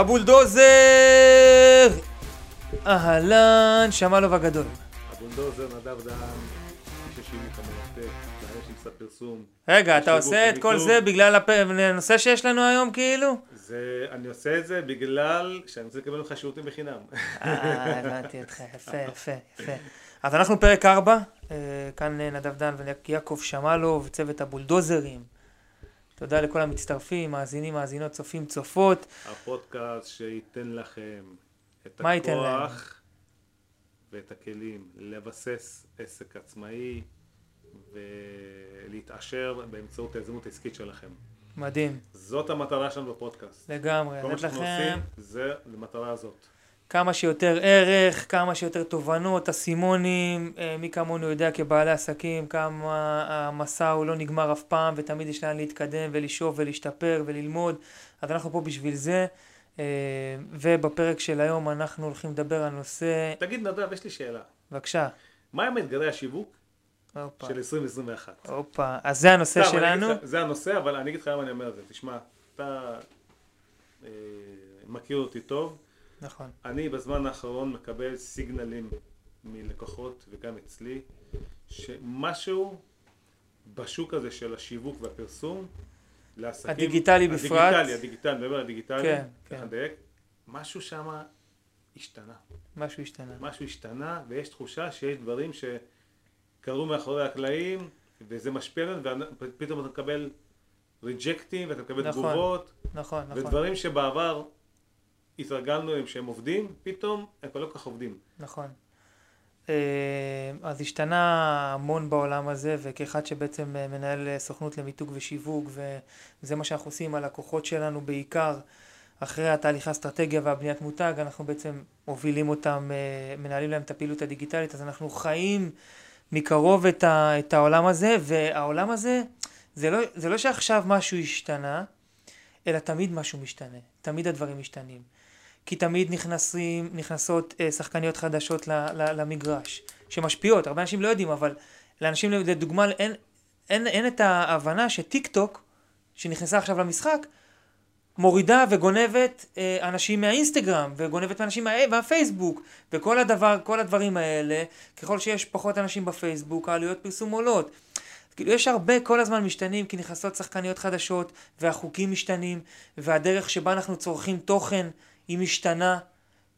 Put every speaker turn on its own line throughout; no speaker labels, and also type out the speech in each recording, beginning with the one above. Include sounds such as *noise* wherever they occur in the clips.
הבולדוזר! אהלן, שמאלוב הגדול.
הבולדוזר נדב דהן, המרתק, סף פרסום.
רגע, אתה עושה את כל. זה בגלל הנושא שיש לנו היום כאילו?
זה, אני עושה את זה בגלל שאני רוצה לקבל ממך שירותים בחינם.
אה, הבנתי אותך, יפה, יפה, יפה. אז אנחנו פרק 4, כאן אה, נדב דן ויעקב שמאלוב, צוות הבולדוזרים. תודה לכל המצטרפים, מאזינים, מאזינות, צופים, צופות.
הפודקאסט שייתן לכם את? הכוח ואת הכלים לבסס עסק עצמאי ולהתעשר באמצעות היזמות העסקית שלכם.
מדהים,
זאת המטרה שלנו בפודקאסט.
לגמרי.
כל מה שאנחנו עושים זה למטרה הזאת.
כמה שיותר ערך, כמה שיותר תובנות, אסימונים, אה, מי כמונו יודע כבעלי עסקים כמה המסע הוא לא נגמר אף פעם ותמיד יש לאן להתקדם ולשאוף ולהשתפר וללמוד, אז אנחנו פה בשביל זה. אה, ובפרק של היום אנחנו הולכים לדבר על נושא,
תגיד נדב, יש לי שאלה.
בבקשה,
מה עם אתגרי השיווק
הופה,
של 2021?
הופה, אז זה הנושא
סתם, אגיד
שלנו,
לך, זה הנושא, אבל אני אגיד לך למה אני אומר את זה. תשמע, אתה אה, מכיר אותי טוב.
נכון,
אני בזמן האחרון מקבל סיגנלים מלקוחות וגם אצלי, שמשהו בשוק הזה של השיווק והפרסום, לעסקים...
הדיגיטלי בפרט.
הדיגיטלי, הדיגיטלי, אני מדבר על הדיגיטלי,
כן, כן.
לדייק, משהו שם השתנה.
משהו השתנה,
משהו השתנה, ויש תחושה שיש דברים שקרו מאחורי הקלעים, וזה משפיע עלינו, ופתאום אתה מקבל ריג'קטים, ואתה מקבל
נכון,
תגובות,
נכון, נכון,
ודברים שבעבר התרגלנו להם שהם עובדים, פתאום הם כבר לא כל כך עובדים.
נכון. אה, אז השתנה המון בעולם הזה, וכאחד שבעצם אה, מנהל אה, סוכנות למיתוג ושיווק, וזה מה שאנחנו עושים עם הלקוחות שלנו בעיקר, אחרי התהליך האסטרטגיה והבניית מותג, אנחנו בעצם מובילים אותם, מנהלים להם את הפעילות הדיגיטלית, אז אנחנו חיים מקרוב את, ה, את העולם הזה, והעולם הזה, זה לא, זה לא שעכשיו משהו השתנה, אלא תמיד משהו משתנה, תמיד הדברים משתנים. כי תמיד נכנסים, נכנסות אה, שחקניות חדשות ל, ל, למגרש, שמשפיעות, הרבה אנשים לא יודעים, אבל לאנשים, לדוגמה, אין, אין, אין את ההבנה שטיק טוק, שנכנסה עכשיו למשחק, מורידה וגונבת אה, אנשים מהאינסטגרם, וגונבת אנשים מה, מהפייסבוק, וכל הדבר, כל הדברים האלה, ככל שיש פחות אנשים בפייסבוק, העלויות פרסום עולות. כאילו יש הרבה כל הזמן משתנים כי נכנסות שחקניות חדשות והחוקים משתנים והדרך שבה אנחנו צורכים תוכן היא משתנה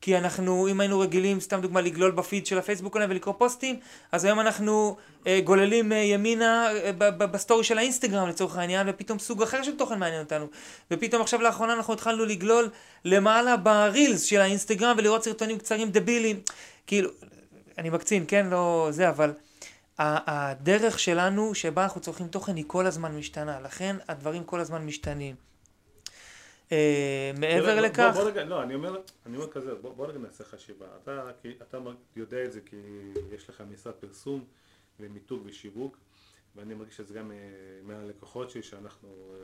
כי אנחנו אם היינו רגילים סתם דוגמה לגלול בפיד של הפייסבוק עליהם ולקרוא פוסטים אז היום אנחנו אה, גוללים אה, ימינה אה, ב- ב- בסטורי של האינסטגרם לצורך העניין ופתאום סוג אחר של תוכן מעניין אותנו. ופתאום עכשיו לאחרונה אנחנו התחלנו לגלול למעלה ברילס של האינסטגרם ולראות סרטונים קצרים דבילים. כאילו אני מקצין כן? לא זה אבל הדרך שלנו שבה אנחנו צורכים תוכן היא כל הזמן משתנה, לכן הדברים כל הזמן משתנים. אה, מעבר לכך,
בוא, בוא רגע, לא, אני אומר, אני אומר כזה, בוא, רגע נעשה חשיבה. אתה, יודע את זה כי יש לך משרד פרסום ומיתוג ושיווק, ואני מרגיש את זה גם אה, מהלקוחות שלי, שאנחנו אה,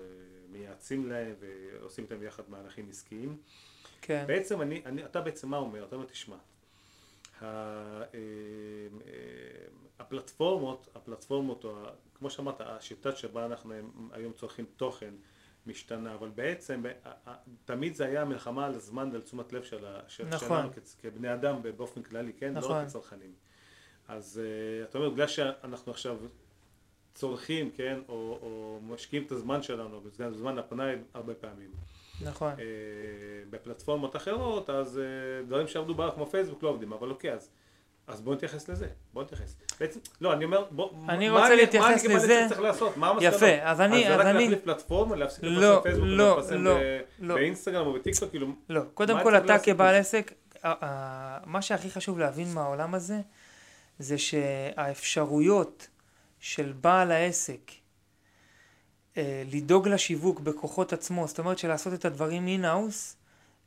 מייעצים להם ועושים איתם יחד מהלכים עסקיים.
כן,
בעצם אני, אני, אתה בעצם מה אומר? אתה אומר, תשמע, הפלטפורמות, הפלטפורמות, כמו שאמרת, השיטה שבה אנחנו היום צורכים תוכן משתנה, אבל בעצם ה- ה- תמיד זה היה מלחמה על הזמן ועל תשומת לב של,
נכון.
שלנו כבני אדם באופן כללי, כן? לא
נכון.
רק כצרכנים. אז אה, אתה אומר, בגלל שאנחנו עכשיו צורכים, כן, או, או משקיעים את הזמן שלנו, בזמן זמן הפנאי הרבה פעמים.
נכון,
אה, בפלטפורמות אחרות, אז אה, דברים שעבדו בעבר כמו פייסבוק לא עובדים, אבל אוקיי, אז, אז בואו נתייחס לזה, בואו נתייחס. בעצם, לא, אני אומר, בוא,
אני
מה
רוצה
מה
להתייחס
אני כמעט
לזה.
צריך לעשות? מה המסקנות?
יפה, אז אני-
אז
אז
זה רק
אני-
להחליף פלטפורמה, להפסיק
לא,
לפרסם בפייסבוק,
לא,
ולפרסם
לא,
ב-
לא.
באינסטגרם או בטיקטוק, כאילו,
לא, קודם
מה
כל אתה כבעל? עסק, מה שהכי חשוב להבין מהעולם הזה, זה שהאפשרויות של בעל העסק אה, לדאוג לשיווק בכוחות עצמו, זאת אומרת שלעשות את הדברים in-house,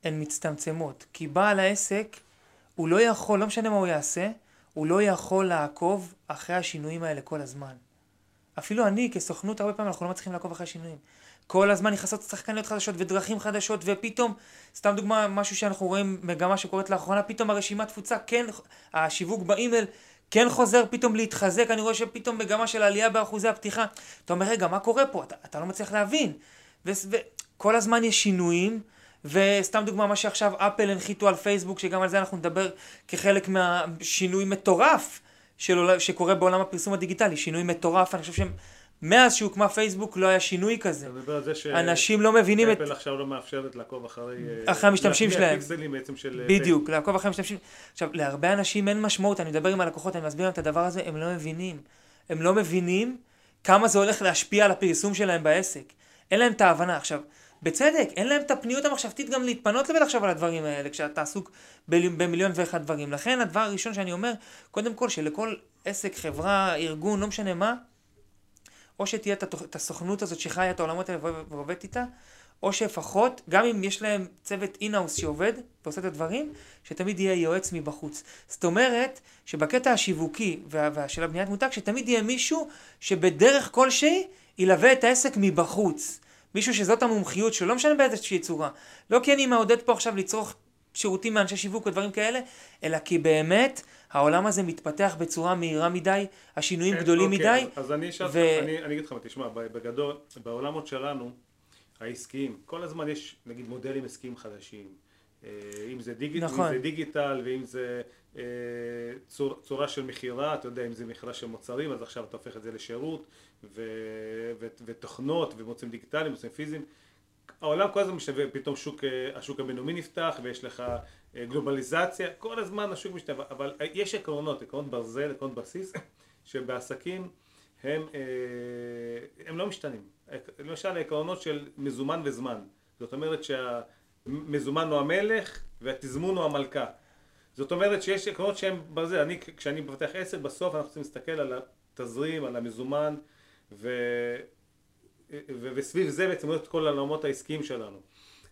הן מצטמצמות. כי בעל העסק, הוא לא יכול, לא משנה מה הוא יעשה, הוא לא יכול לעקוב אחרי השינויים האלה כל הזמן. אפילו אני כסוכנות הרבה פעמים אנחנו לא מצליחים לעקוב אחרי השינויים. כל הזמן נכנסות שחקניות חדשות ודרכים חדשות ופתאום, סתם דוגמה, משהו שאנחנו רואים מגמה שקורית לאחרונה, פתאום הרשימת תפוצה כן, השיווק באימייל כן חוזר פתאום להתחזק, אני רואה שפתאום מגמה של עלייה באחוזי הפתיחה. אתה אומר, רגע, מה קורה פה? אתה, אתה לא מצליח להבין. וכל הזמן יש שינויים, וסתם דוגמה, מה שעכשיו אפל הנחיתו על פייסבוק, שגם על זה אנחנו נדבר כחלק מהשינוי מטורף של, שקורה בעולם הפרסום הדיגיטלי, שינוי מטורף, אני חושב שהם... מאז שהוקמה פייסבוק לא היה שינוי כזה.
אתה מדבר על זה
אנשים לא מבינים את...
אפל עכשיו לא מאפשרת לעקוב אחרי...
אחרי המשתמשים שלהם.
הפיקסלים בעצם של...
בדיוק, לעקוב אחרי המשתמשים. עכשיו, להרבה אנשים אין משמעות, אני מדבר עם הלקוחות, אני מסביר להם את הדבר הזה, הם לא מבינים. הם לא מבינים כמה זה הולך להשפיע על הפרסום שלהם בעסק. אין להם את ההבנה. עכשיו, בצדק, אין להם את הפניות המחשבתית גם להתפנות ולחשוב על הדברים האלה, כשאתה עסוק במיליון ואחד דברים. לכן הדבר הראשון שאני אומר, קודם כל שלכל עסק, חברה, ארגון, לא משנה מה, או שתהיה את הסוכנות הזאת שחיה את העולמות האלה ועובדת איתה, או שלפחות, גם אם יש להם צוות אינאוס שעובד ועושה את הדברים, שתמיד יהיה יועץ מבחוץ. זאת אומרת, שבקטע השיווקי של הבניית מותג, שתמיד יהיה מישהו שבדרך כלשהי ילווה את העסק מבחוץ. מישהו שזאת המומחיות שלו, לא משנה באיזושהי צורה. לא כי אני מעודד פה עכשיו לצרוך שירותים מאנשי שיווק או דברים כאלה, אלא כי באמת העולם הזה מתפתח בצורה מהירה מדי, השינויים כן, גדולים אוקיי, מדי.
אז, אז אני, ו... ו... אני, אני אגיד לך, תשמע, בגדול, בעולמות שלנו, העסקיים, כל הזמן יש נגיד מודלים עסקיים חדשים. אה, אם זה, דיג... נכון. אם זה דיגיטל ואם זה אה, צור, צורה של מכירה, אתה יודע, אם זה מכירה של מוצרים, אז עכשיו אתה הופך את זה לשירות ו... ו... ותוכנות ומוצרים דיגיטליים, מוצרים פיזיים. העולם כל הזמן משתווה, פתאום שוק, אה, השוק הבינלאומי נפתח ויש לך גלובליזציה, כל הזמן השוק משתווה, אבל יש עקרונות, עקרונות ברזל, עקרונות בסיס, שבעסקים הם, הם לא משתנים. למשל העקרונות של מזומן וזמן. זאת אומרת שהמזומן הוא המלך והתזמון הוא המלכה. זאת אומרת שיש עקרונות שהם בזה, אני כשאני מפתח עסק בסוף אנחנו צריכים להסתכל על התזרים, על המזומן ו... ו... וסביב זה בעצם את כל העולמות העסקיים שלנו.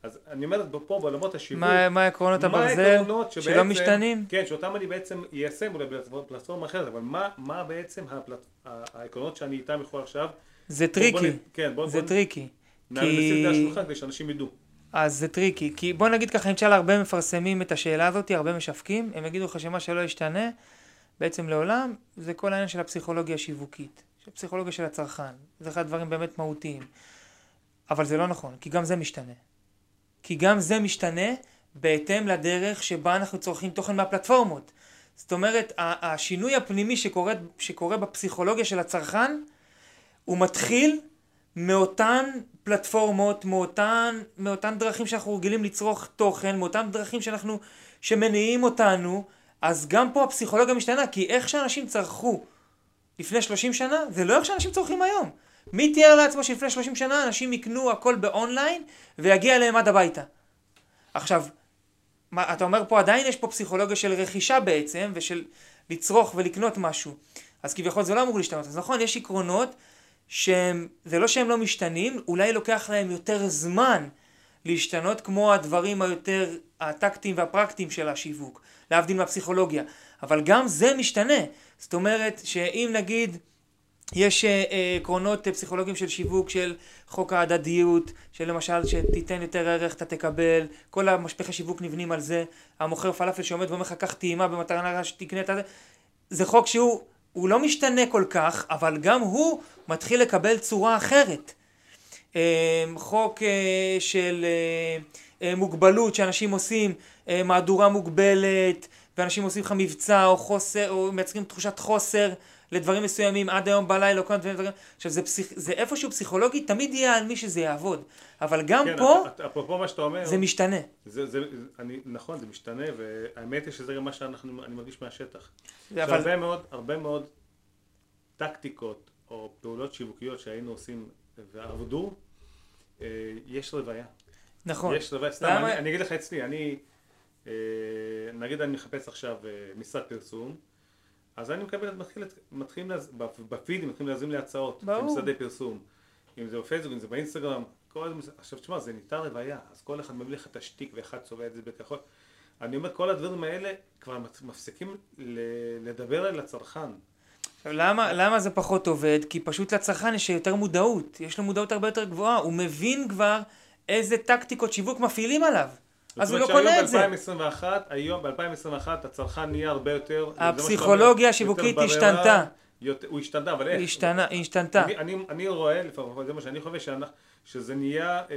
אז אני אומר פה בעולמות השיווק,
מה, מה עקרונות הברזל שלא משתנים?
כן, שאותם אני בעצם איישם אולי בפלטפורמה אחרת, אבל מה, מה בעצם הפלט, העקרונות שאני איתם יכול עכשיו
זה tricky. כן, בוא, זה בוא, tricky.
כי... את השולחן כדי שאנשים ידעו.
אז זה tricky, כי בוא נגיד ככה, אם תשאל הרבה מפרסמים את השאלה הזאת, הרבה משווקים, הם יגידו לך שמה שלא ישתנה, בעצם לעולם, זה כל העניין של הפסיכולוגיה השיווקית, של הפסיכולוגיה של הצרכן, זה אחד הדברים באמת מהותיים. אבל זה לא נכון, כי גם זה משתנה. כי גם זה משתנה בהתאם לדרך שבה אנחנו צורכים תוכן מהפלטפורמות. זאת אומרת, השינוי הפנימי שקורה, שקורה בפסיכולוגיה של הצרכן, הוא מתחיל מאותן פלטפורמות, מאותן, מאותן דרכים שאנחנו רגילים לצרוך תוכן, מאותן דרכים שאנחנו, שמניעים אותנו, אז גם פה הפסיכולוגיה משתנה, כי איך שאנשים צרכו לפני 30 שנה, זה לא איך שאנשים צורכים היום. מי תיאר לעצמו שלפני 30 שנה אנשים יקנו הכל באונליין ויגיע אליהם עד הביתה? עכשיו, מה, אתה אומר פה עדיין יש פה פסיכולוגיה של רכישה בעצם, ושל לצרוך ולקנות משהו. אז כביכול זה לא אמור להשתנות. אז נכון, יש עקרונות שהם, זה לא שהם לא משתנים, אולי לוקח להם יותר זמן להשתנות כמו הדברים היותר הטקטיים והפרקטיים של השיווק, להבדיל מהפסיכולוגיה. אבל גם זה משתנה. זאת אומרת שאם נגיד יש אה, אה, עקרונות פסיכולוגיים של שיווק של חוק ההדדיות, שלמשל שתיתן יותר ערך אתה תקבל, כל המשפחי שיווק נבנים על זה, המוכר פלאפל שעומד ואומר לך קח טעימה במטרה שתקנה את זה, זה חוק שהוא הוא לא משתנה כל כך, אבל גם הוא מתחיל לקבל צורה אחרת. אה, חוק אה, של אה, מוגבלות שאנשים עושים מהדורה מוגבלת ואנשים עושים לך מבצע או חוסר או מייצרים תחושת חוסר לדברים מסוימים עד היום בלילה או כל מיני דברים. עכשיו זה, פסיכ... זה איפשהו פסיכולוגי תמיד יהיה על מי שזה יעבוד. אבל גם כן, פה,
אפרופו מה שאתה אומר,
זה משתנה.
זה, זה, אני, נכון זה משתנה והאמת היא שזה גם מה שאני מרגיש מהשטח.
אבל...
הרבה מאוד, הרבה מאוד טקטיקות או פעולות שיווקיות שהיינו עושים ועבדו, אה, יש רוויה.
נכון.
יש רוויה, סתם, למה... אני, אני אגיד לך אצלי, אני, נגיד אני מחפש עכשיו אה, משרד פרסום, אז אני מקבל, מתחיל, מתחילים. בפידים מתחילים להזמין לי הצעות, ברור. משרדי פרסום, אם זה בפייסבוק, אם זה באינסטגרם, כל... עכשיו תשמע, זה ניתן רוויה, אז כל אחד מביא לך את השטיק ואחד צובע את זה בכחול. אני אומר, כל הדברים האלה כבר מפסיקים לדבר אל הצרכן.
למה, למה זה פחות עובד? כי פשוט לצרכן יש יותר מודעות, יש לו מודעות הרבה יותר גבוהה, הוא מבין כבר איזה טקטיקות שיווק מפעילים עליו. אז הוא לא קונה את זה.
היום ב-2021 הצרכן נהיה הרבה יותר...
הפסיכולוגיה השיווקית השתנתה.
יותר, הוא השתנה, אבל איך?
השתנה, היא השתנתה.
אני, אני, אני רואה, לפחות זה מה שאני שאנחנו, שזה נהיה, אה,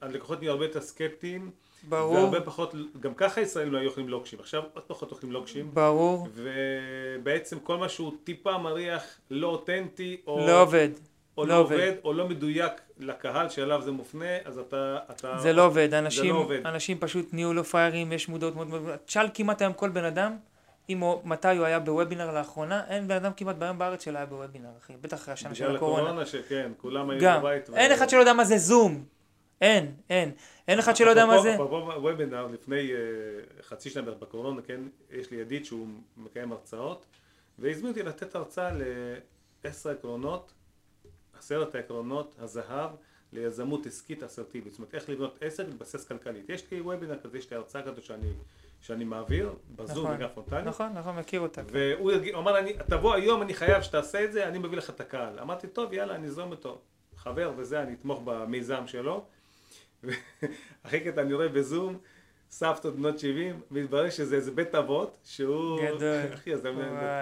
הלקוחות נהיו הרבה יותר סקפטיים.
ברור.
והרבה פחות, גם ככה ישראלים לא היו אוכלים לוקשים, עכשיו עוד פחות אוכלים לוקשים.
ברור.
ובעצם כל מה שהוא טיפה מריח לא אותנטי, או
לא עובד.
או לא עובד, או לא מדויק לקהל שאליו זה מופנה, אז אתה... אתה
זה לא עובד, אנשים,
זה לא עובד.
אנשים פשוט נהיו לא פראיירים, יש מודעות מאוד מאוד... תשאל כמעט היום כל בן אדם, אם הוא, מתי הוא היה בוובינר לאחרונה, אין בן אדם כמעט ביום בארץ שלא היה בוובינר, אחי. בטח אחרי השנה של
בגלל
הקורונה.
הקורונה, שכן, כולם היו
גם.
בבית.
אין אחד שלא יודע מה זה זום. אין, אין. אין אחד שלא יודע מה זה.
אפרופו וובינר, לפני אה, חצי שנה בערך בקורונה, כן, יש לי ידיד שהוא מקיים הרצאות, והזמין אותי לתת הרצאה לעשר עקרונות, עשרת העקרונות הזהב ליזמות עסקית אסרטיבית. זאת אומרת, איך לבנות עסק ולהתבסס כלכלית. יש לי וובינר כזה, יש לי הרצאה כזאת שאני, שאני מעביר, בזום
נכון.
וגם פרונטלי.
נכון, נכון, מכיר אותה.
והוא יגיד- הוא אמר, אני, תבוא היום, אני חייב שתעשה את זה, אני מביא לך את הקהל. אמרתי, טוב, יאללה, אני אזום אותו. חבר וזה, אני אתמוך במיזם שלו. *laughs* אחרי קטע אני רואה בזום, סבתות בנות 70, מתברר שזה איזה בית אבות, שהוא...
גדול. *laughs*
אחי, אז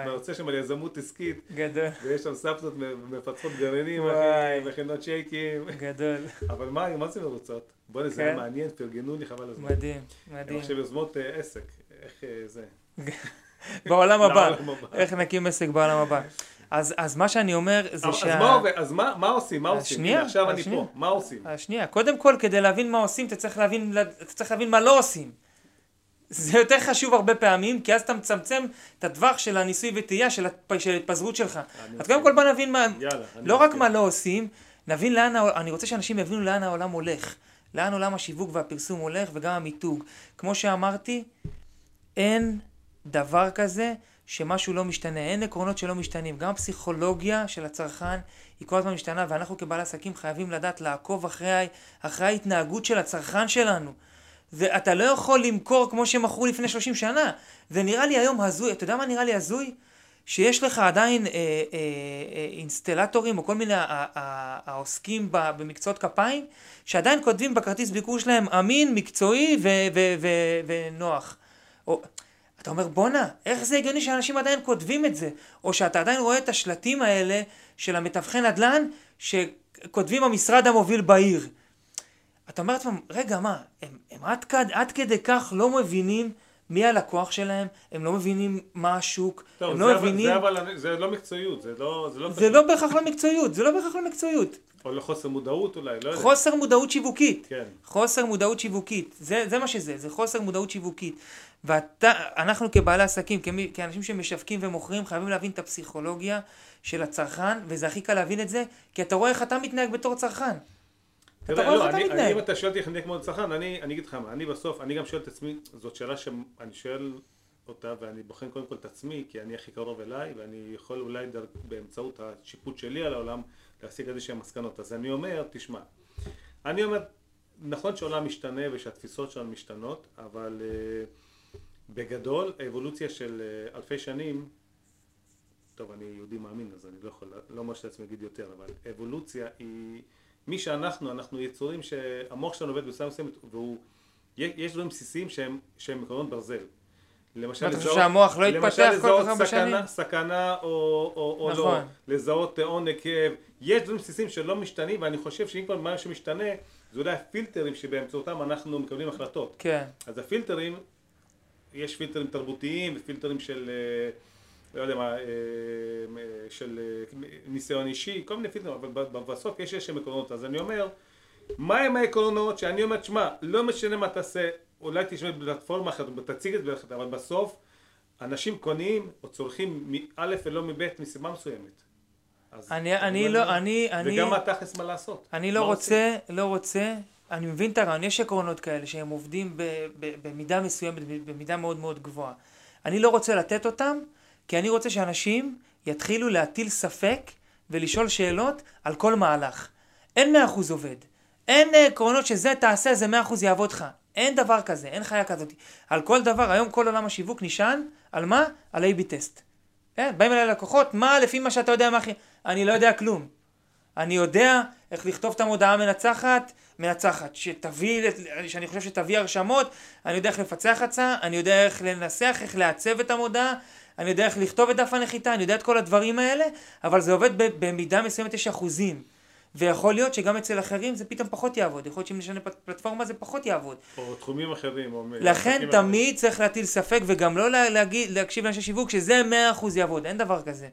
רוצה שם על יזמות עסקית,
גדול,
ויש שם סבתות מפצחות גרעינים. אחי, מכינות שייקים.
גדול.
אבל מה, מה זה מרוצות? בוא'נה, זה
כן.
היה מעניין, פרגנו לי חבל הזמן.
מדהים, מדהים.
עכשיו יוזמות אה, עסק, איך אה, זה. *laughs* *laughs*
בעולם הבא. איך נקים עסק בעולם הבא. אז, אז מה שאני אומר זה
אז
שה...
מה? אז מה מה עושים? מה עושים?
שנייה,
הנה, עכשיו אני. פה, מה עושים?
השנייה, קודם כל כדי להבין מה עושים אתה צריך להבין, אתה צריך להבין מה לא עושים. זה יותר חשוב הרבה פעמים, כי אז אתה מצמצם את הטווח של הניסוי וטעייה של ההתפ- של ההתפזרות שלך. אז. קודם כל בוא נבין מה,
יאללה.
לא רק. מה לא עושים, נבין לאן, אני רוצה שאנשים יבינו לאן העולם הולך. לאן עולם השיווק והפרסום הולך וגם המיתוג. כמו שאמרתי, אין דבר כזה שמשהו לא משתנה, אין עקרונות שלא משתנים. גם הפסיכולוגיה של הצרכן היא כל הזמן משתנה, ואנחנו כבעלי עסקים חייבים לדעת לעקוב אחרי, אחרי ההתנהגות של הצרכן שלנו. ואתה לא יכול למכור כמו שמכרו לפני 30 שנה. זה נראה לי היום הזוי, אתה יודע מה נראה לי הזוי? שיש לך עדיין אה, אה, אה, אינסטלטורים או כל מיני ה- ה- ה- העוסקים ב- במקצועות כפיים, שעדיין כותבים בכרטיס ביקור שלהם אמין, מקצועי ו- ו- ו- ונוח. או, אתה אומר בואנה, איך זה הגיוני שאנשים עדיין כותבים את זה? או שאתה עדיין רואה את השלטים האלה של המתווכי נדל"ן שכותבים המשרד המוביל בעיר. אתה אומר לעצמם, רגע, מה, הם, הם עד, כד, עד כדי כך לא מבינים מי הלקוח שלהם, הם לא מבינים מה השוק,
טוב,
הם לא
אבל-
מבינים,
זה אבל זה לא מקצועיות, זה לא... זה לא
זה לא בהכרח לא מקצועיות, זה לא בהכרח לא מקצועיות.
או לחוסר מודעות אולי, לא יודע.
חוסר מודעות שיווקית.
כן.
חוסר מודעות שיווקית, זה, זה מה שזה, זה חוסר מודעות שיווקית. ואתה, אנחנו כבעלי עסקים, כמי, כאנשים שמשווקים ומוכרים, חייבים להבין את הפסיכולוגיה של הצרכן, וזה הכי קל להבין את זה, כי אתה רואה איך אתה מתנהג בתור צרכן. אתה רואה
לא,
איך אתה
אני- אני-
מתנהג.
אם אתה שואל אותי איך אני כמו צרכן, אני אגיד לך מה, אני בסוף, אני גם שואל את עצמי, זאת שאלה שאני שואל אותה ואני בוחן קודם כל את עצמי, כי אני הכי קרוב אליי, ואני יכול אולי באמצעות השיפוט שלי על העולם, להשיג איזה שהן מסקנות. אז אני אומר, תשמע, אני אומר, נכון שהעולם משתנה ושהתפיסות שלנו משתנות, אבל אה, בגדול, האבולוציה של אה, אלפי שנים, טוב, אני יהודי מאמין, אז אני לא יכול, לא אומר לעצמי להגיד יותר, אבל אבולוציה היא, מי שאנחנו, אנחנו יצורים שהמוח שלנו עובד בסביבה מסוימת, והוא, יש דברים בסיסיים שהם, שהם עקרונות ברזל. למשל,
חושב שהמוח לא התפתח
למשל
כל
לזהות
כך הרבה
סכנה,
שנים?
סכנה או, או, או לא,
נכון.
לזהות עונג, כאב, יש דברים בסיסיים שלא משתנים, ואני חושב שאם כבר מה שמשתנה, זה אולי הפילטרים שבאמצעותם אנחנו מקבלים החלטות.
כן,
אז הפילטרים, יש פילטרים תרבותיים ופילטרים של, אה, לא יודע מה, אה, של אה, ניסיון אישי, כל מיני פילטרים, אבל בסוף יש איזשהם עקרונות. אז אני אומר, מה הם העקרונות שאני אומר, שמע, לא משנה מה תעשה, אולי תשמע בפלטפורמה אחרת, תציג את זה, אחרת, אבל בסוף אנשים קונים או צורכים מא' ולא מב' מסיבה מסוימת. אז-
אני, אני לא, אני, אני,
וגם מה תכלס מה לעשות.
אני לא? רוצה, לא רוצה, אני מבין את הרעיון, יש עקרונות כאלה שהם עובדים ב, ב, במידה מסוימת, במידה מאוד מאוד גבוהה. אני לא רוצה לתת אותם, כי אני רוצה שאנשים יתחילו להטיל ספק ולשאול שאלות על כל מהלך. אין מאה אחוז עובד. אין עקרונות שזה תעשה, זה מאה אחוז יעבוד לך. אין דבר כזה, אין חיה כזאת. על כל דבר, היום כל עולם השיווק נשען, על מה? על A-B טסט. כן, באים אליי לקוחות, מה לפי מה שאתה יודע מה הכי... אני לא יודע כלום. אני יודע איך לכתוב את המודעה המנצחת, מנצחת, שתביא, שאני חושב שתביא הרשמות, אני יודע איך לפצח הצעה, אני יודע איך לנסח, איך לעצב את המודעה, אני יודע איך לכתוב את דף הנחיתה, אני יודע את כל הדברים האלה, אבל זה עובד במידה מסוימת יש אחוזים. ויכול להיות שגם אצל אחרים זה פתאום פחות יעבוד, יכול להיות שאם נשנה פלטפורמה זה פחות יעבוד.
או תחומים אחרים. או
לכן תמיד אחרים. צריך להטיל ספק וגם לא להגיד, להקשיב לאנשי שיווק שזה 100% יעבוד, אין דבר כזה.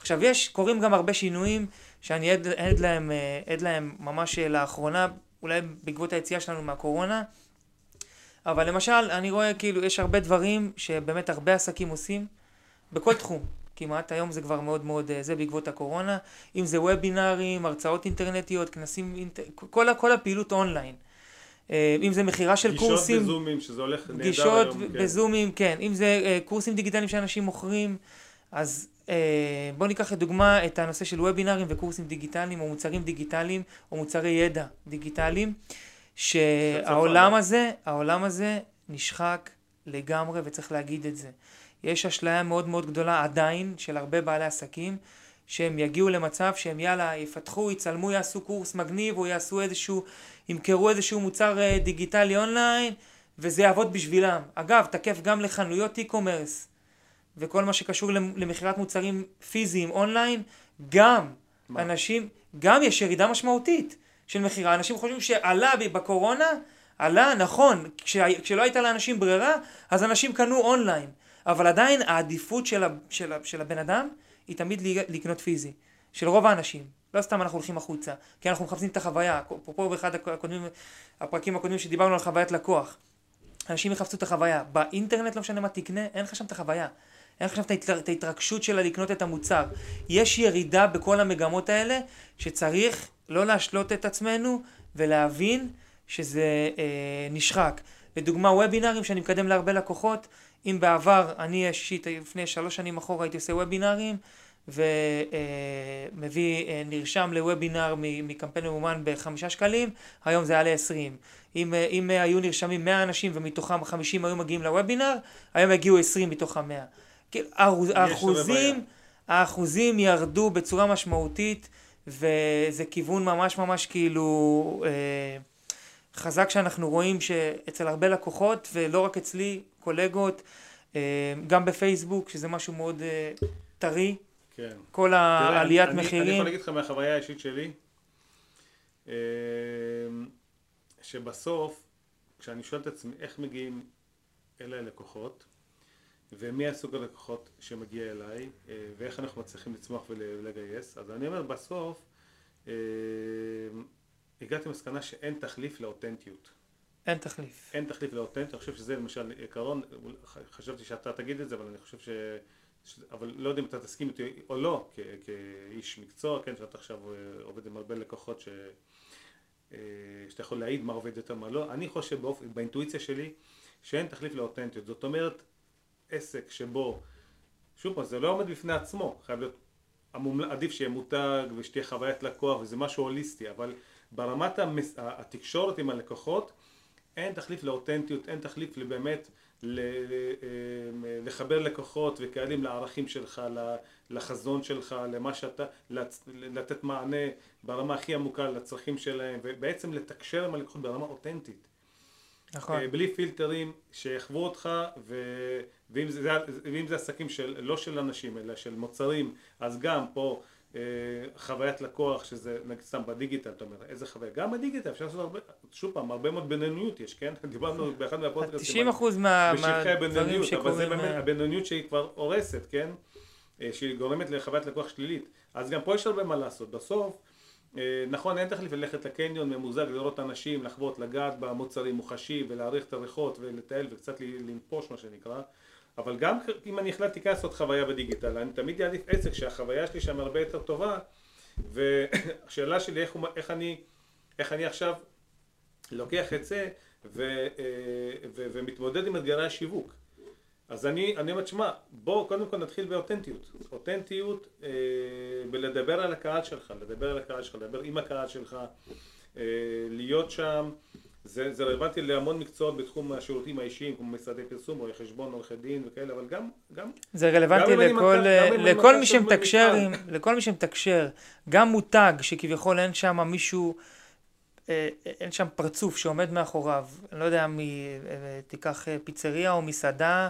עכשיו יש, קורים גם הרבה שינויים שאני עד, עד, להם, אה, עד להם ממש אה, לאחרונה, אולי בעקבות היציאה שלנו מהקורונה, אבל למשל אני רואה כאילו יש הרבה דברים שבאמת הרבה עסקים עושים בכל תחום. כמעט, היום זה כבר מאוד מאוד אה, זה בעקבות הקורונה, אם זה וובינארים, הרצאות אינטרנטיות, כנסים, אינט... כל, כל הפעילות אונליין. אה, אם זה מכירה של
גישות
קורסים,
גישות בזומים, שזה הולך נהדר
היום. גישות כן. בזומים, כן. אם זה אה, קורסים דיגיטליים שאנשים מוכרים, אז בואו ניקח לדוגמה את הנושא של וובינארים וקורסים דיגיטליים, או מוצרים דיגיטליים, או מוצרי ידע דיגיטליים, שהעולם הזה, העולם הזה נשחק לגמרי, וצריך להגיד את זה. יש אשליה מאוד מאוד גדולה עדיין של הרבה בעלי עסקים שהם יגיעו למצב שהם יאללה יפתחו, יצלמו, יעשו קורס מגניב או יעשו איזשהו, ימכרו איזשהו מוצר אה, דיגיטלי אונליין וזה יעבוד בשבילם. אגב, תקף גם לחנויות e-commerce וכל מה שקשור למכירת מוצרים פיזיים אונליין, גם מה? אנשים, גם יש ירידה משמעותית של מכירה. אנשים חושבים שעלה בקורונה, עלה, נכון, כש, כשלא הייתה לאנשים ברירה, אז אנשים קנו אונליין. אבל עדיין העדיפות של, ה, של, ה, של הבן אדם היא תמיד לקנות פיזי. של רוב האנשים. לא סתם אנחנו הולכים החוצה, כי אנחנו מחפשים את החוויה. אפרופו באחד הקודמים, הפרקים הקודמים שדיברנו על חוויית לקוח. אנשים יחפשו את החוויה. באינטרנט לא משנה מה תקנה, אין לך שם את החוויה. אין שם את ההתרגשות שלה לקנות את המוצר. יש ירידה בכל המגמות האלה, שצריך לא להשלות את עצמנו ולהבין שזה אה, נשחק. לדוגמה, וובינארים שאני מקדם להרבה לקוחות, אם בעבר אני אישית לפני שלוש שנים אחורה הייתי עושה וובינארים ומביא, אה, נרשם לוובינר מקמפיין ממומן בחמישה שקלים, היום זה יעלה עשרים. אם, אה, אם היו נרשמים מאה אנשים ומתוכם חמישים היו מגיעים לוובינר, היום הגיעו עשרים מתוך המאה. כאילו, האחוזים, האחוזים ירדו בצורה משמעותית וזה כיוון ממש ממש כאילו אה, חזק שאנחנו רואים שאצל הרבה לקוחות ולא רק אצלי, קולגות, אה, גם בפייסבוק, שזה משהו מאוד אה, טרי.
כן.
כל העליית
אני,
מחירים.
אני יכול להגיד לך מהחוויה האישית שלי, שבסוף, כשאני שואל את עצמי איך מגיעים אליי לקוחות, ומי הסוג הלקוחות שמגיע אליי, ואיך אנחנו מצליחים לצמוח ולגייס, אז אני אומר בסוף, הגעתי למסקנה שאין תחליף לאותנטיות.
אין תחליף.
אין תחליף לאותנטיות, אני חושב שזה למשל עיקרון, חשבתי שאתה תגיד את זה, אבל אני חושב ש... אבל לא יודע אם אתה תסכים איתי או לא, כ... כאיש מקצוע, כן, שאתה עכשיו אה, עובד עם הרבה לקוחות ש... אה, שאתה יכול להעיד מה עובד יותר מה לא, אני חושב באופ... באינטואיציה שלי שאין תחליף לאותנטיות, זאת אומרת עסק שבו, שוב פעם זה לא עומד בפני עצמו, חייב להיות, המומל... עדיף שיהיה מותג ושתהיה חוויית לקוח וזה משהו הוליסטי, אבל ברמת המס... התקשורת עם הלקוחות אין תחליף לאותנטיות, אין תחליף לבאמת אה, לחבר לקוחות וקהלים לערכים שלך, לחזון שלך, למה שאתה, לתת מענה ברמה הכי עמוקה לצרכים שלהם ובעצם לתקשר עם הלקוחות ברמה אותנטית. נכון. אה, בלי פילטרים שיחוו אותך ו... ואם, זה, ואם זה עסקים של, לא של אנשים אלא של מוצרים אז גם פה אה, חוויית לקוח שזה נגיד סתם בדיגיטל אתה אומר איזה חוויה? גם בדיגיטל אפשר לעשות הרבה שוב פעם הרבה מאוד בינוניות יש כן? *laughs* דיברנו באחד
מהפודקאסטים 90% מהדברים שקורים
אבל זה באמת אה, הבינוניות שהיא כבר הורסת כן? אה, שהיא גורמת לחוויית לקוח שלילית. אז גם פה יש הרבה מה לעשות. בסוף נכון אין תחליף ללכת לקניון ממוזג לראות אנשים לחוות לגעת במוצרים מוחשי ולהעריך את הריחות ולטייל וקצת לנפוש מה שנקרא אבל גם אם אני החלטתי לעשות חוויה בדיגיטל, אני תמיד אעדיף עסק שהחוויה שלי שם הרבה יותר טובה, והשאלה שלי איך, איך, אני, איך אני עכשיו לוקח את זה ו, אה, ו, ומתמודד עם אתגרי השיווק. אז אני, אני אומר, שמע, בוא קודם כל נתחיל באותנטיות. אותנטיות אה, בלדבר על הקהל שלך, לדבר על הקהל שלך, לדבר עם הקהל שלך, אה, להיות שם. זה, זה רלוונטי להמון מקצועות בתחום השירותים האישיים, כמו משרדי פרסום, רואי חשבון, עורכי דין וכאלה, אבל גם... גם
זה רלוונטי גם לכל, מנכ... לכל מי שמתקשר, עם, לכל מי שמתקשר, גם מותג שכביכול אין שם מישהו, אה, אין שם פרצוף שעומד מאחוריו, אני לא יודע, מ, אה, תיקח אה, פיצריה או מסעדה,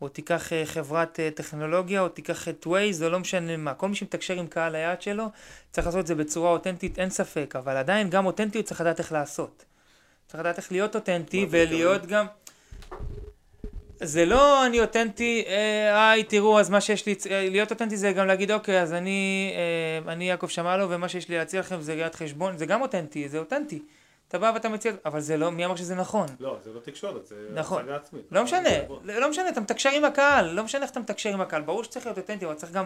או תיקח אה, חברת אה, טכנולוגיה, או תיקח את Waze, או לא משנה מה. כל מי שמתקשר עם קהל היעד שלו, צריך לעשות את זה בצורה אותנטית, אין ספק, אבל עדיין גם אותנטיות צריך לדעת איך לעשות. צריך לדעת איך להיות אותנטי, ולהיות גם... זה לא אני אותנטי, אה, היי תראו אז מה שיש לי, אה, להיות אותנטי זה גם להגיד אוקיי אז אני, אה, אני יעקב שמאלו ומה שיש לי להציע לכם זה ראיית חשבון, זה גם אותנטי, זה אותנטי. אתה בא ואתה מציע, אבל זה לא, מי אמר שזה נכון?
לא, זה לא תקשורת, זה
נכון.
הצגה עצמית.
לא משנה,
נכון.
לא משנה, אתה מתקשר עם הקהל, לא משנה איך אתה מתקשר עם הקהל, ברור שצריך להיות אותנטי, אבל צריך גם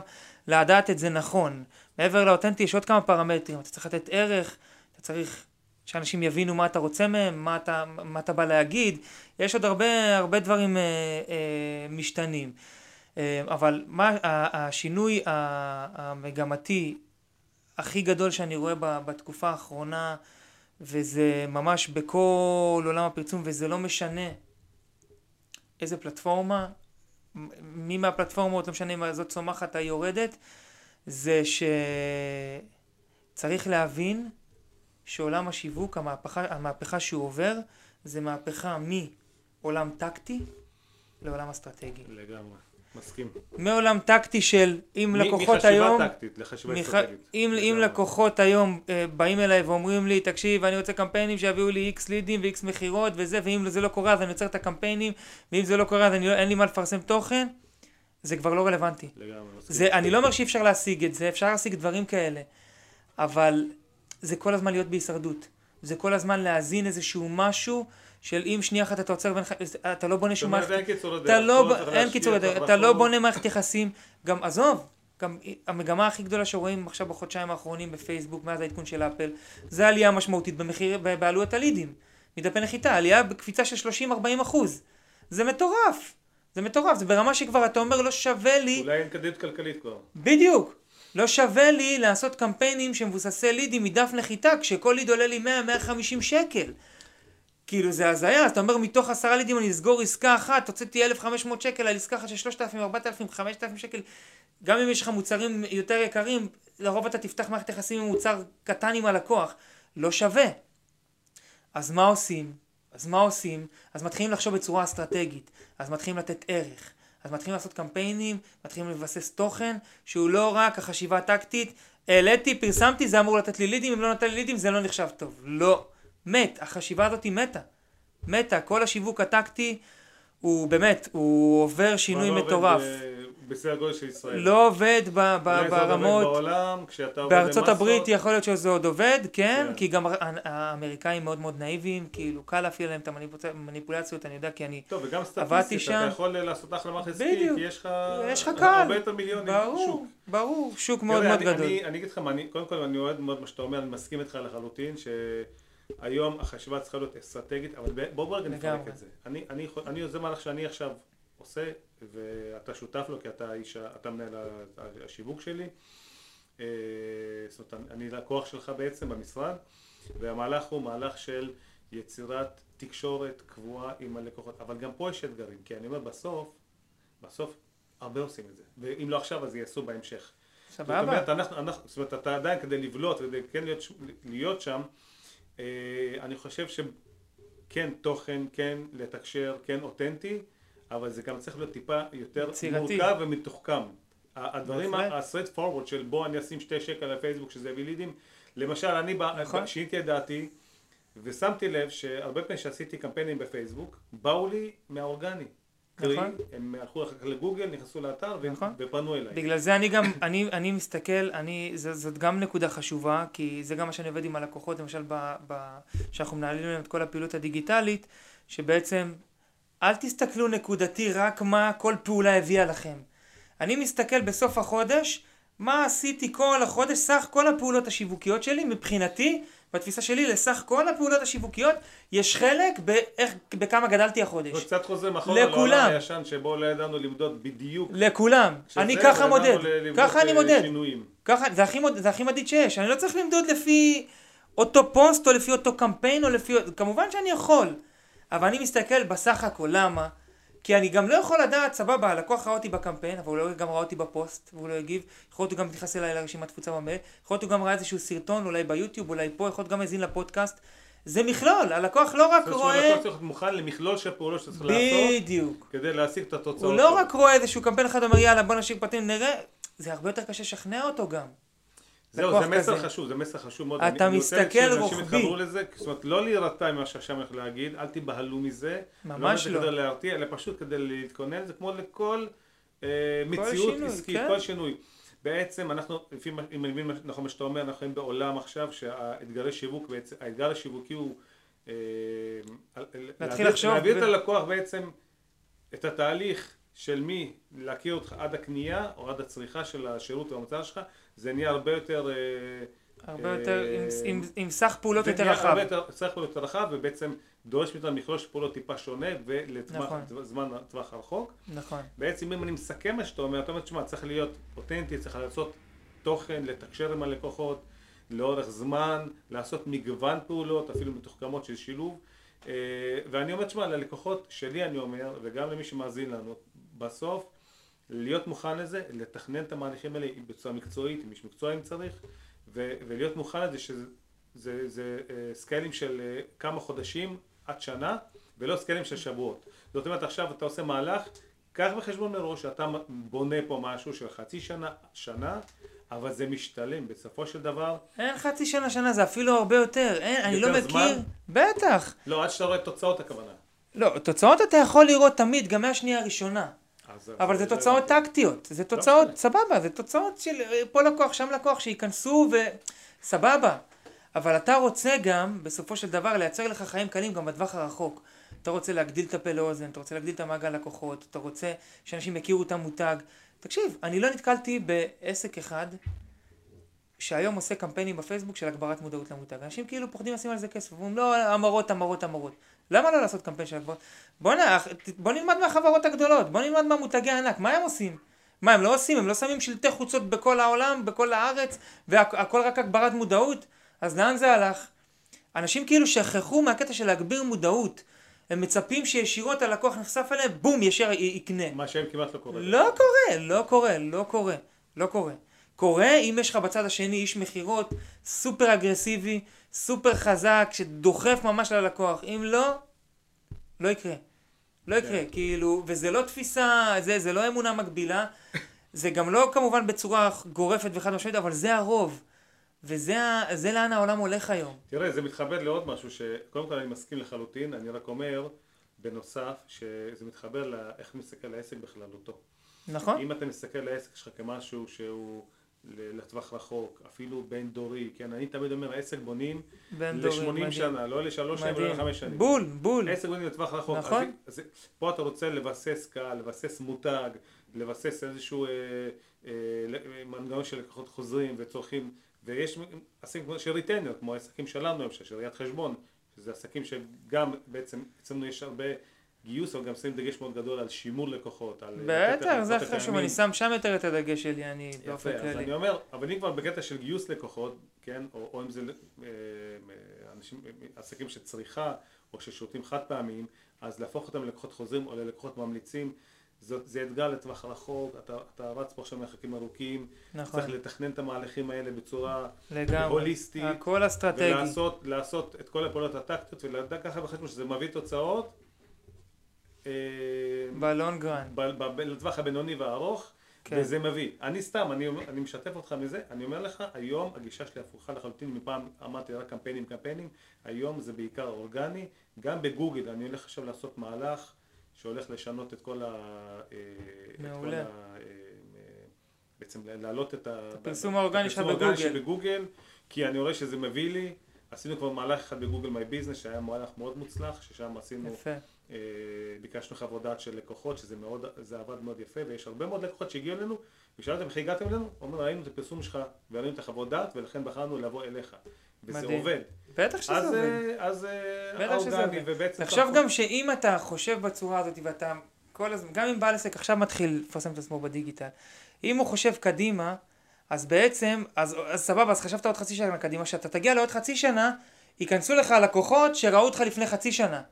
לדעת את זה נכון. מעבר לאותנטי יש עוד כמה פרמטרים, אתה צריך לתת ערך, אתה צריך שאנשים יבינו מה אתה רוצה מהם, מה אתה, מה אתה בא להגיד, יש עוד הרבה, הרבה דברים אה, אה, משתנים. אה, אבל מה, השינוי המגמתי הכי גדול שאני רואה בתקופה האחרונה, וזה ממש בכל עולם הפרסום, וזה לא משנה איזה פלטפורמה, מי מהפלטפורמות, לא משנה אם הזאת צומחת או יורדת, זה שצריך להבין שעולם השיווק, המהפכה, המהפכה שהוא עובר, זה מהפכה מעולם טקטי לעולם אסטרטגי.
לגמרי, מסכים.
מעולם טקטי של אם
מ-
לקוחות היום...
מחשיבה טקטית לחשיבה
מח-
אסטרטגית.
אם, אם. לקוחות היום אה, באים אליי ואומרים לי, תקשיב, אני רוצה קמפיינים שיביאו לי איקס לידים ואיקס מכירות וזה, ואם זה לא קורה אז אני עוצר את הקמפיינים, ואם זה לא קורה אז אני לא, אין לי מה לפרסם תוכן, זה כבר לא רלוונטי.
לגמרי, מסכים.
זה, אני לא אומר שאי אפשר להשיג את זה, אפשר להשיג דברים כאלה, אבל זה כל הזמן להיות בהישרדות. זה כל הזמן להזין איזשהו משהו של אם שנייה אחת אתה עוצר, ואין לך- אתה לא בונה שום מערכת
לדרך.
אתה לא, אין
להשקיע,
קיצור,
צריך
לדרך, אתה לא. בונה מערכת יחסים, גם עזוב, גם המגמה הכי גדולה שרואים עכשיו בחודשיים האחרונים בפייסבוק מאז העדכון של אפל, זה עלייה משמעותית במחיר, בעלויות הלידים, מדפי נחיתה, עלייה בקפיצה של 30-40 אחוז, זה מטורף, זה מטורף, זה ברמה שכבר אתה אומר לא שווה לי,
אולי אין כדאיות כלכלית כבר.
בדיוק, לא שווה לי לעשות קמפיינים שמבוססי לידים מדף נחיתה, כשכל ליד עולה לי 100-150 שקל. כאילו זה הזיה, אז אתה אומר מתוך עשרה לידים אני אסגור עסקה אחת, הוצאתי 1,500 שקל על עסקה אחת של 3,000, 4,000, 5,000 שקל. גם אם יש לך מוצרים יותר יקרים, לרוב אתה תפתח מערכת יחסים עם מוצר קטן עם הלקוח. לא שווה. אז מה עושים? אז מה עושים? אז מתחילים לחשוב בצורה אסטרטגית. אז מתחילים לתת ערך. אז מתחילים לעשות קמפיינים, מתחילים לבסס תוכן, שהוא לא רק החשיבה הטקטית, העליתי, פרסמתי, זה אמור לתת לי לידים, אם לא נתן לי לידים זה לא נחשב טוב. לא. מת. החשיבה הזאת היא מתה. מתה. כל השיווק הטקטי הוא באמת, הוא עובר שינוי
לא
מטורף.
ב- בסדר גודל של ישראל.
לא עובד ב- ב- ברמות...
בעולם, כשאתה עובד
בארצות הברית יכול להיות שזה עוד עובד, כן,
כן.
כי גם האמריקאים מאוד מאוד נאיביים, כאילו קל להפעיל עליהם את המניפולציות, אני יודע כי אני...
טוב, וגם סטטיסטית. אתה יכול לעשות אחלה מערכת עסקי,
בדיוק.
כי יש לך
יש לך קהל.
הרבה יותר מיליונים
ברור. ברור, שוק מאוד מאוד גדול.
אני, אני אגיד לך מה, אני, קודם כל אני אוהד מאוד מה שאתה אומר, אני מסכים איתך לחלוטין, שהיום החשיבה צריכה להיות אסטרטגית, אבל ב- בוא רגע נפרק. את זה. אני, אני, אני, זה מהלך שאני עכשיו עושה, ואתה שותף לו, כי אתה איש, אתה מנהל השיווק שלי. אה, זאת אומרת, אני לקוח שלך בעצם במשרד, והמהלך הוא מהלך של יצירת תקשורת קבועה עם הלקוחות, אבל גם פה יש אתגרים, כי אני אומר בסוף, בסוף הרבה עושים את זה, ואם לא עכשיו אז יעשו בהמשך. זאת
סבבה.
אומרת, אנחנו, אנחנו, זאת אומרת, אתה עדיין כדי לבלוט וכדי כן להיות, להיות שם, אה, אני חושב שכן תוכן, כן לתקשר, כן אותנטי, אבל זה גם צריך להיות טיפה יותר
יצירתי.
מורכב ומתוחכם. הדברים. ה-straight forward של בוא אני אשים שתי שקל לפייסבוק שזה יביא לידים, למשל אני
נכון.
שיניתי את דעתי ושמתי לב שהרבה פעמים שעשיתי קמפיינים בפייסבוק, באו לי מהאורגני. קרי,
נכון.
הם הלכו אחר כך לגוגל, נכנסו לאתר ו-
נכון.
ופנו אליי.
בגלל זה אני גם, אני, אני מסתכל, אני, ז, זאת גם נקודה חשובה, כי זה גם מה שאני עובד עם הלקוחות, למשל, ב, ב, שאנחנו מנהלים להם את כל הפעילות הדיגיטלית, שבעצם, אל תסתכלו נקודתי רק מה כל פעולה הביאה לכם. אני מסתכל בסוף החודש, מה עשיתי כל החודש, סך כל הפעולות השיווקיות שלי, מבחינתי, בתפיסה שלי, לסך כל הפעולות השיווקיות, יש חלק באיך, בכמה גדלתי החודש.
זה קצת חוזר
לכולם.
לעולם הישן שבו לא ידענו למדוד בדיוק.
לכולם. אני ככה מודד. ככה אני
אה,
מודד.
שינויים.
ככה, זה הכי, מוד, זה הכי מדיד שיש. אני לא צריך למדוד לפי אותו פוסט או לפי אותו קמפיין או לפי... כמובן שאני יכול. אבל אני מסתכל בסך הכל, למה? כי אני גם לא יכול לדעת, סבבה, הלקוח ראה אותי בקמפיין, אבל הוא לא גם ראה אותי בפוסט, והוא לא הגיב. יכול להיות הוא גם נכנס אליי לרשימת תפוצה במייל, יכול להיות הוא גם ראה איזשהו סרטון, אולי ביוטיוב, אולי פה, יכול להיות גם האזין לפודקאסט. זה מכלול, הלקוח לא רק
זאת אומרת
רואה...
שהלקוח צריך להיות מוכן למכלול של פעולות שצריך לעשות
בדיוק.
כדי להשיג את התוצאות.
הוא לא. רק רואה איזשהו קמפיין אחד ואומר יאללה בוא נשאיר פרטים נראה, זה הרבה יותר קשה לשכנע אותו גם.
זהו, זה מסר
כזה.
חשוב, זה מסר חשוב מאוד.
אתה
אני- אני רוצה
מסתכל
שאנשים
רוחבי.
יתחברו לזה, זאת אומרת, לא להירתע ממה אני הולך להגיד, אל תיבהלו מזה.
ממש
לא.
לא.
כדי להרתיע, אלא פשוט כדי להתכונן, זה כמו לכל אה, מציאות
שינוי,
עסקית,
כן.
כל שינוי. בעצם אנחנו, לפי מה, אם אני מבין נכון מה שאתה אומר, אנחנו חיים בעולם עכשיו שהאתגרי שיווק, בעצם, האתגר השיווקי הוא אה, להעביר-
לחשוב
להעביר
ו-
את הלקוח בעצם את התהליך של מי להכיר אותך עד הקנייה או עד הצריכה של השירות או המוצר שלך, זה נהיה הרבה יותר... אה,
הרבה
אה,
יותר, עם- סך פעולות יותר רחב.
הרבה יותר, סך הכל יותר רחב, ובעצם דורש מאיתנו מכלול של פעולות טיפה שונה
נכון.
ולזמן טווח הרחוק.
נכון.
בעצם אם אני מסכם מה שאתה אומר, אתה אומר, תשמע, צריך להיות אותנטי, צריך לעשות תוכן, לתקשר עם הלקוחות לאורך זמן, לעשות מגוון פעולות, אפילו מתוחכמות של שילוב. אה, ואני אומר, תשמע, ללקוחות שלי אני אומר, וגם למי שמאזין לנו, בסוף, להיות מוכן לזה, לתכנן את המהלכים האלה בצורה מקצועית, עם איש מקצוע אם צריך, ו- ולהיות מוכן לזה שזה זה, זה, אה, סקיילים של אה, כמה חודשים עד שנה, ולא סקיילים של שבועות. זאת אומרת, עכשיו אתה עושה מהלך, קח בחשבון מראש שאתה בונה פה משהו של חצי שנה, שנה, אבל זה משתלם בסופו של דבר.
אין חצי שנה שנה, זה אפילו הרבה יותר. אין, אני לא
יותר
מכיר.
זמן?
בטח.
לא, עד שאתה רואה תוצאות הכוונה.
לא, תוצאות אתה יכול לראות תמיד, גם מהשנייה הראשונה. אבל זה תוצאות טקטיות, זה תוצאות, סבבה, זה תוצאות של אה, פה לקוח, שם לקוח, שייכנסו ו... סבבה. אבל אתה רוצה גם, בסופו של דבר, לייצר לך חיים קלים גם בטווח הרחוק. אתה רוצה להגדיל את הפה לאוזן, אתה רוצה להגדיל את המעגל לקוחות, אתה רוצה שאנשים יכירו את המותג. תקשיב, אני לא נתקלתי בעסק אחד שהיום עושה קמפיינים בפייסבוק של הגברת מודעות למותג. אנשים כאילו פוחדים לשים על זה כסף, ואומרים לא, המרות, המרות, המרות. למה לא לעשות קמפיין של הגברת? בוא, נ... בוא נלמד מהחברות הגדולות, בוא נלמד מהמותגי הענק, מה הם עושים? מה הם לא עושים? הם לא שמים שלטי חוצות בכל העולם, בכל הארץ, והכל רק הגברת מודעות? אז לאן זה הלך? אנשים כאילו שכחו מהקטע של להגביר מודעות. הם מצפים שישירות הלקוח נחשף אליהם, בום, ישר י- יקנה.
מה שהם כמעט לא קורה.
לא קורה, לא קורה, לא קורה, לא קורה. קורה אם יש לך בצד השני איש מכירות סופר אגרסיבי, סופר חזק, שדוחף ממש ללקוח. אם לא, לא יקרה. לא יקרה, כאילו, וזה לא תפיסה, זה, זה לא אמונה מקבילה, זה גם לא כמובן בצורה גורפת וחד משמעית, אבל זה הרוב. וזה לאן העולם הולך היום.
תראה, זה מתחבר לעוד משהו שקודם כל אני מסכים לחלוטין, אני רק אומר בנוסף שזה מתחבר לאיך מסתכל על העסק בכללותו.
נכון?
אם אתה מסתכל על העסק שלך כמשהו שהוא לטווח רחוק, אפילו בין דורי, כן, אני תמיד אומר, העסק בונים
בין דורי,
ל-80
מדהים.
שנה, לא לשלוש שנים ולא. לחמש שנים.
בול, בול.
עסק בונים לטווח רחוק.
נכון.
אז, אז פה אתה רוצה לבסס קהל, לבסס מותג, לבסס איזשהו אה, אה, מנגנון של לקוחות חוזרים וצורכים, ויש עסקים כמו של retainer, כמו העסקים שלנו, למשל, של ראיית חשבון, שזה עסקים שגם בעצם אצלנו יש הרבה גיוס, אבל גם שמים דגש מאוד גדול על שימור לקוחות, על... לתת
בטח, זה
ללקוחות
חשוב. אני שם שם יותר את הדגש שלי, אני באופן
יפה, אז
כללי.
אני אומר, אבל אם כבר בקטע של גיוס לקוחות, כן, או, או אם זה אה, אנשים, עסקים של צריכה, או של שירותים חד פעמיים, אז להפוך אותם ללקוחות חוזרים או ללקוחות ממליצים, זאת, זה אתגר לטווח רחוק, אתה, אתה רץ פה עכשיו מרחקים ארוכים,
נכון,
צריך לתכנן את המהלכים האלה בצורה
לגמרי.
הוליסטית,
הכל אסטרטגי.
ולעשות לעשות את כל הפעולות הטקטיות, ולדעת ככה בחשבון שזה מביא תוצאות. אה,
בלונגרן.
ב- ב- לטווח הבינוני והארוך,
כן.
וזה מביא. אני סתם, אני, אני משתף אותך מזה, אני אומר לך, היום הגישה שלי הפוכה לחלוטין, מפעם אמרתי רק קמפיינים קמפיינים, היום זה בעיקר אורגני, גם בגוגל, אני הולך עכשיו לעשות מהלך שהולך לשנות את כל ה... אה,
מעולה.
כל ה... אה, בעצם להעלות את.
הפרסום האורגני שלך בגוגל.
בגוגל, כי אני רואה שזה מביא לי, עשינו כבר מהלך אחד בגוגל מיי ביזנס, שהיה מהלך מאוד מוצלח, ששם עשינו
יפה.
אה, ביקשנו חוות דעת של לקוחות, שזה מאוד, זה עבד מאוד יפה, ויש הרבה מאוד לקוחות שהגיעו אלינו, ושאלתם איך הגעתם אלינו, אומרים ראינו את הפרסום שלך, וראינו את החוות דעת, ולכן בחרנו לבוא אליך. וזה
מדהים.
עובד.
בטח שזה
אז,
עובד.
אה, אז אה, האורגני,
עובד.
ובעצם...
תחשוב גם שאם אתה חושב בצורה הזאת ואתה כל הזמן, גם אם בעל עסק עכשיו מתחיל לפרסם את עצמו בדיגיטל, אם הוא חושב קדימה, אז בעצם, אז, אז סבבה, אז חשבת עוד חצי שנה קדימה, שאתה תגיע לעוד חצי שנה, ייכנסו לך לקוחות שראו אותך לפני חצי שנה.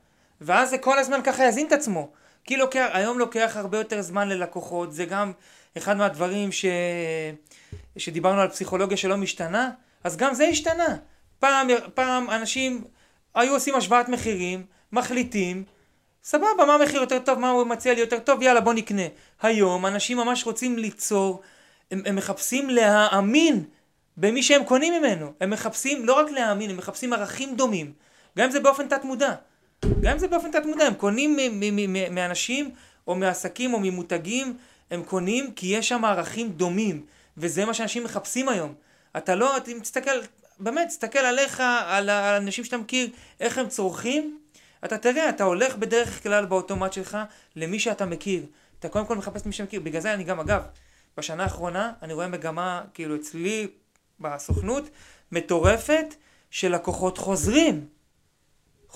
ואז זה כל הזמן ככה יזין את עצמו. כי לוקח, היום לוקח הרבה יותר זמן ללקוחות, זה גם אחד מהדברים ש... שדיברנו על פסיכולוגיה שלא משתנה, אז גם זה השתנה. פעם, פעם אנשים היו עושים השוואת מחירים, מחליטים, סבבה, מה המחיר יותר טוב, מה הוא מציע לי יותר טוב, יאללה בוא נקנה. היום אנשים ממש רוצים ליצור, הם, הם מחפשים להאמין במי שהם קונים ממנו. הם מחפשים לא רק להאמין, הם מחפשים ערכים דומים. גם אם זה באופן תת מודע. גם אם זה באופן תת מודע, הם קונים מאנשים או מעסקים או ממותגים, הם קונים כי יש שם ערכים דומים. וזה מה שאנשים מחפשים היום. אתה לא, אתה מסתכל, באמת, תסתכל עליך, על האנשים שאתה מכיר, איך הם צורכים, אתה תראה, אתה הולך בדרך כלל באוטומט שלך למי שאתה מכיר. אתה קודם כל מחפש את מי שמכיר. בגלל זה אני גם, אגב, בשנה האחרונה אני רואה מגמה, כאילו אצלי בסוכנות, מטורפת של לקוחות חוזרים.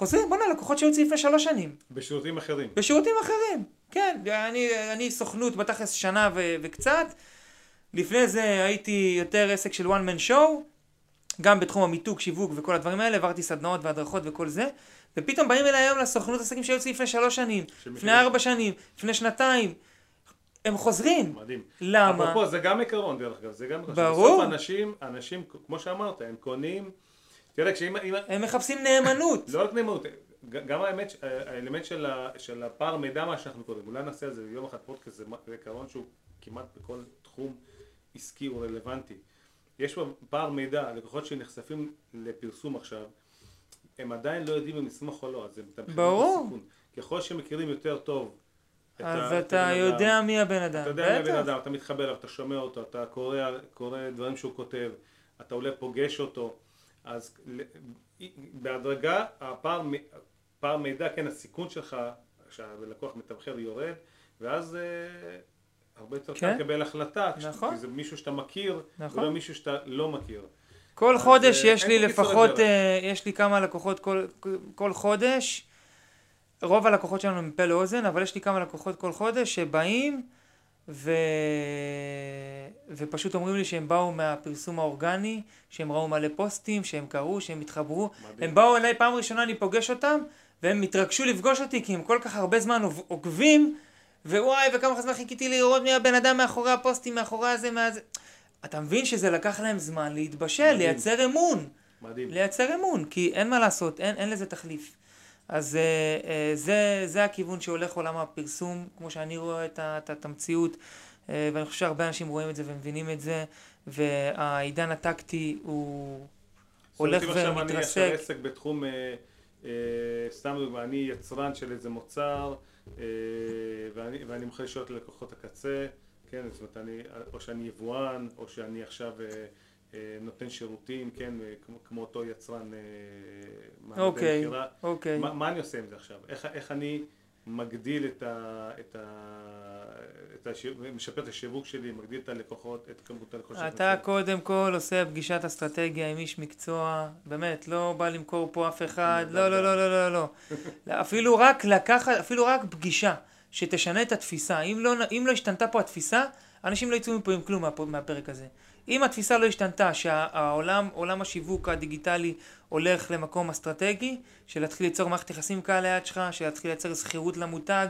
חוזרים, בוא'נה, לקוחות שהיו אצלי לפני שלוש שנים.
בשירותים אחרים.
בשירותים אחרים, כן. אני, אני סוכנות בתכלס שנה ו- וקצת. לפני זה הייתי יותר עסק של one man show, גם בתחום המיתוג, שיווק וכל הדברים האלה, עברתי סדנאות והדרכות וכל זה. ופתאום באים אליי היום לסוכנות עסקים שהיו אצלי לפני שלוש שנים, לפני ארבע שנים, לפני שנתיים. הם חוזרים.
מדהים.
למה?
אפרופו, זה גם עיקרון דרך אגב, זה גם...
ברור. בסוף
אנשים, אנשים, כמו שאמרת, הם קונים... תראה, כשאם...
הם מחפשים נאמנות.
לא רק נאמנות, גם האמת, האלמנט של, ה, של הפער מידע, מה שאנחנו קוראים, אולי נעשה על זה יום אחד פודקאסט, זה עיקרון שהוא כמעט בכל תחום עסקי הוא רלוונטי. יש פה פער מידע, לקוחות שנחשפים לפרסום עכשיו, הם עדיין לא יודעים אם לסמוך או לא, אז הם מתמחים. בסיכון. ככל שמכירים יותר טוב
אז אתה יודע מי הבן אדם.
אתה יודע מי הבן אדם, אתה מתחבר אליו, אתה שומע אותו, אתה קורא, קורא דברים שהוא כותב, אתה אולי פוגש אותו, אז בהדרגה הפער, פער מידע, כן, הסיכון שלך, שהלקוח מתמחר יורד, ואז אה, הרבה יותר קל כן. לקבל החלטה, נכון. כי זה מישהו שאתה מכיר, נכון. ולא מישהו שאתה לא מכיר.
כל חודש אה, יש לי לפחות, אה, יש לי כמה לקוחות כל, כל חודש, רוב הלקוחות שלנו הם מפה לאוזן, אבל יש לי כמה לקוחות כל חודש שבאים ו... ופשוט אומרים לי שהם באו מהפרסום האורגני, שהם ראו מלא פוסטים, שהם קראו, שהם התחברו. מדהים. הם באו אליי פעם ראשונה, אני פוגש אותם, והם התרגשו לפגוש אותי, כי הם כל כך הרבה זמן עוקבים, ווואי, וכמה זמן חיכיתי לראות מי הבן אדם מאחורי הפוסטים, מאחורי הזה, מה זה. אתה מבין שזה לקח להם זמן להתבשל, מדהים. לייצר אמון. מדהים. לייצר אמון, כי אין מה לעשות, אין, אין לזה תחליף. אז uh, uh, זה, זה הכיוון שהולך עולם הפרסום, כמו שאני רואה את, את, את המציאות, uh, ואני חושב שהרבה אנשים רואים את זה ומבינים את זה, והעידן הטקטי הוא הולך ומתרסק.
עכשיו אני עכשיו עסק בתחום, סתם דוגמא, אני יצרן של איזה מוצר, ואני, ואני מוכן לשאול את לקוחות הקצה, כן, זאת אומרת, אני, או שאני יבואן, או שאני עכשיו... אה, נותן שירותים, כן, אה, כמו, אותו יצרן
אה, אוקיי, אוקיי.
מה, מה אני עושה עם זה עכשיו? איך, איך אני מגדיל את ה... את ה... את הש... משפר את השיווק שלי, מגדיל את הלקוחות, את כמות הלקוחות.
אתה קודם כל עושה פגישת אסטרטגיה עם איש מקצוע, באמת, לא בא למכור פה אף אחד, לא, לא, לא, לא, לא, לא. אפילו רק לקחת, אפילו רק פגישה שתשנה את התפיסה. אם לא, אם לא השתנתה פה התפיסה, אנשים לא יצאו מפה עם כלום מהפרק הזה. אם התפיסה לא השתנתה, שהעולם, עולם השיווק הדיגיטלי הולך למקום אסטרטגי, של להתחיל ליצור מערכת יחסים קל ליד שלך, של להתחיל לייצר שכירות למותג,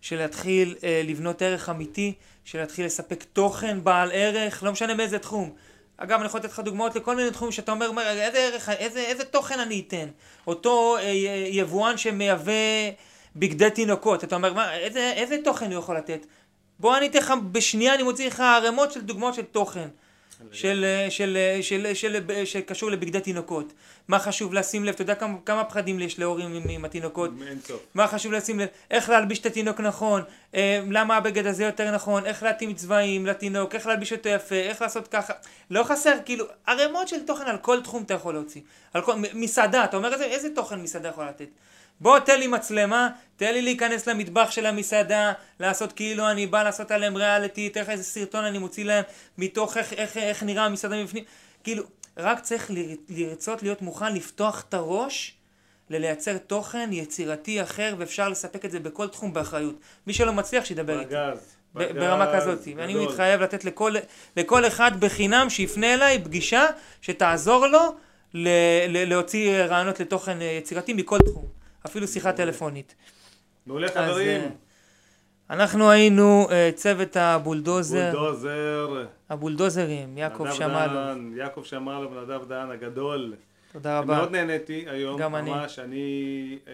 של להתחיל אה, לבנות ערך אמיתי, של להתחיל לספק תוכן בעל ערך, לא משנה באיזה תחום. אגב, אני יכול לתת לך דוגמאות לכל מיני תחומים שאתה אומר, איזה, ערך, איזה, איזה תוכן אני אתן? אותו אה, יבואן שמייבא בגדי תינוקות, אתה אומר, מה, איזה, איזה תוכן הוא יכול לתת? בוא אני אתן לך, בשנייה אני מוציא לך ערימות של דוגמאות של תוכן. של, של, של, של, של, שקשור לבגדי תינוקות. מה חשוב לשים לב, אתה יודע כמה, כמה פחדים יש להורים עם, עם התינוקות?
אין סוף.
מה חשוב לשים לב, איך להלביש את התינוק נכון, אה, למה הבגד הזה יותר נכון, איך להתאים צבעים לתינוק, איך להלביש אותו יפה, איך לעשות ככה. לא חסר, כאילו, ערימות של תוכן על כל תחום אתה יכול להוציא. על כל, מסעדה, אתה אומר איזה, איזה תוכן מסעדה יכול לתת? בוא תן לי מצלמה, תן לי להיכנס למטבח של המסעדה, לעשות כאילו אני בא לעשות עליהם ריאליטי, תראה איזה סרטון אני מוציא להם מתוך איך, איך, איך נראה המסעדה מבפנים, כאילו, רק צריך לרצות להיות מוכן לפתוח את הראש ללייצר תוכן יצירתי אחר ואפשר לספק את זה בכל תחום באחריות. מי שלא מצליח שידבר איתי. בגז. ברמה כזאת. ואני מתחייב לתת לכל, לכל אחד בחינם שיפנה אליי פגישה שתעזור לו ל, ל, להוציא רעיונות לתוכן יצירתי מכל תחום. אפילו שיחה טלפונית.
מעולה חברים. אה,
אנחנו היינו uh, צוות הבולדוזר.
בולדוזר.
הבולדוזרים, יעקב שמאלוב.
יעקב שמאלוב, נדב דהן הגדול.
תודה רבה.
מאוד נהניתי היום,
גם אני.
ממש, אני, אה,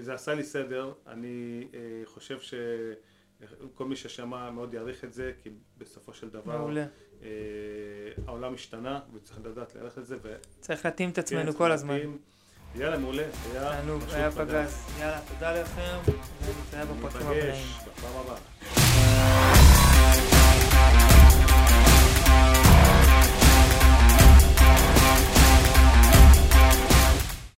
זה עשה לי סדר, אני אה, חושב שכל מי ששמע מאוד יעריך את זה, כי בסופו של דבר,
מעולה.
אה, העולם השתנה, וצריך לדעת להעריך את זה, ו...
צריך להתאים את עצמנו
כן,
כל הזמן.
מתאים. יאללה, מעולה.
תענוג, היה פגז. יאללה, תודה לכם, ונתראה בפרקים הבאים.
ניפגש בפעם הבאה.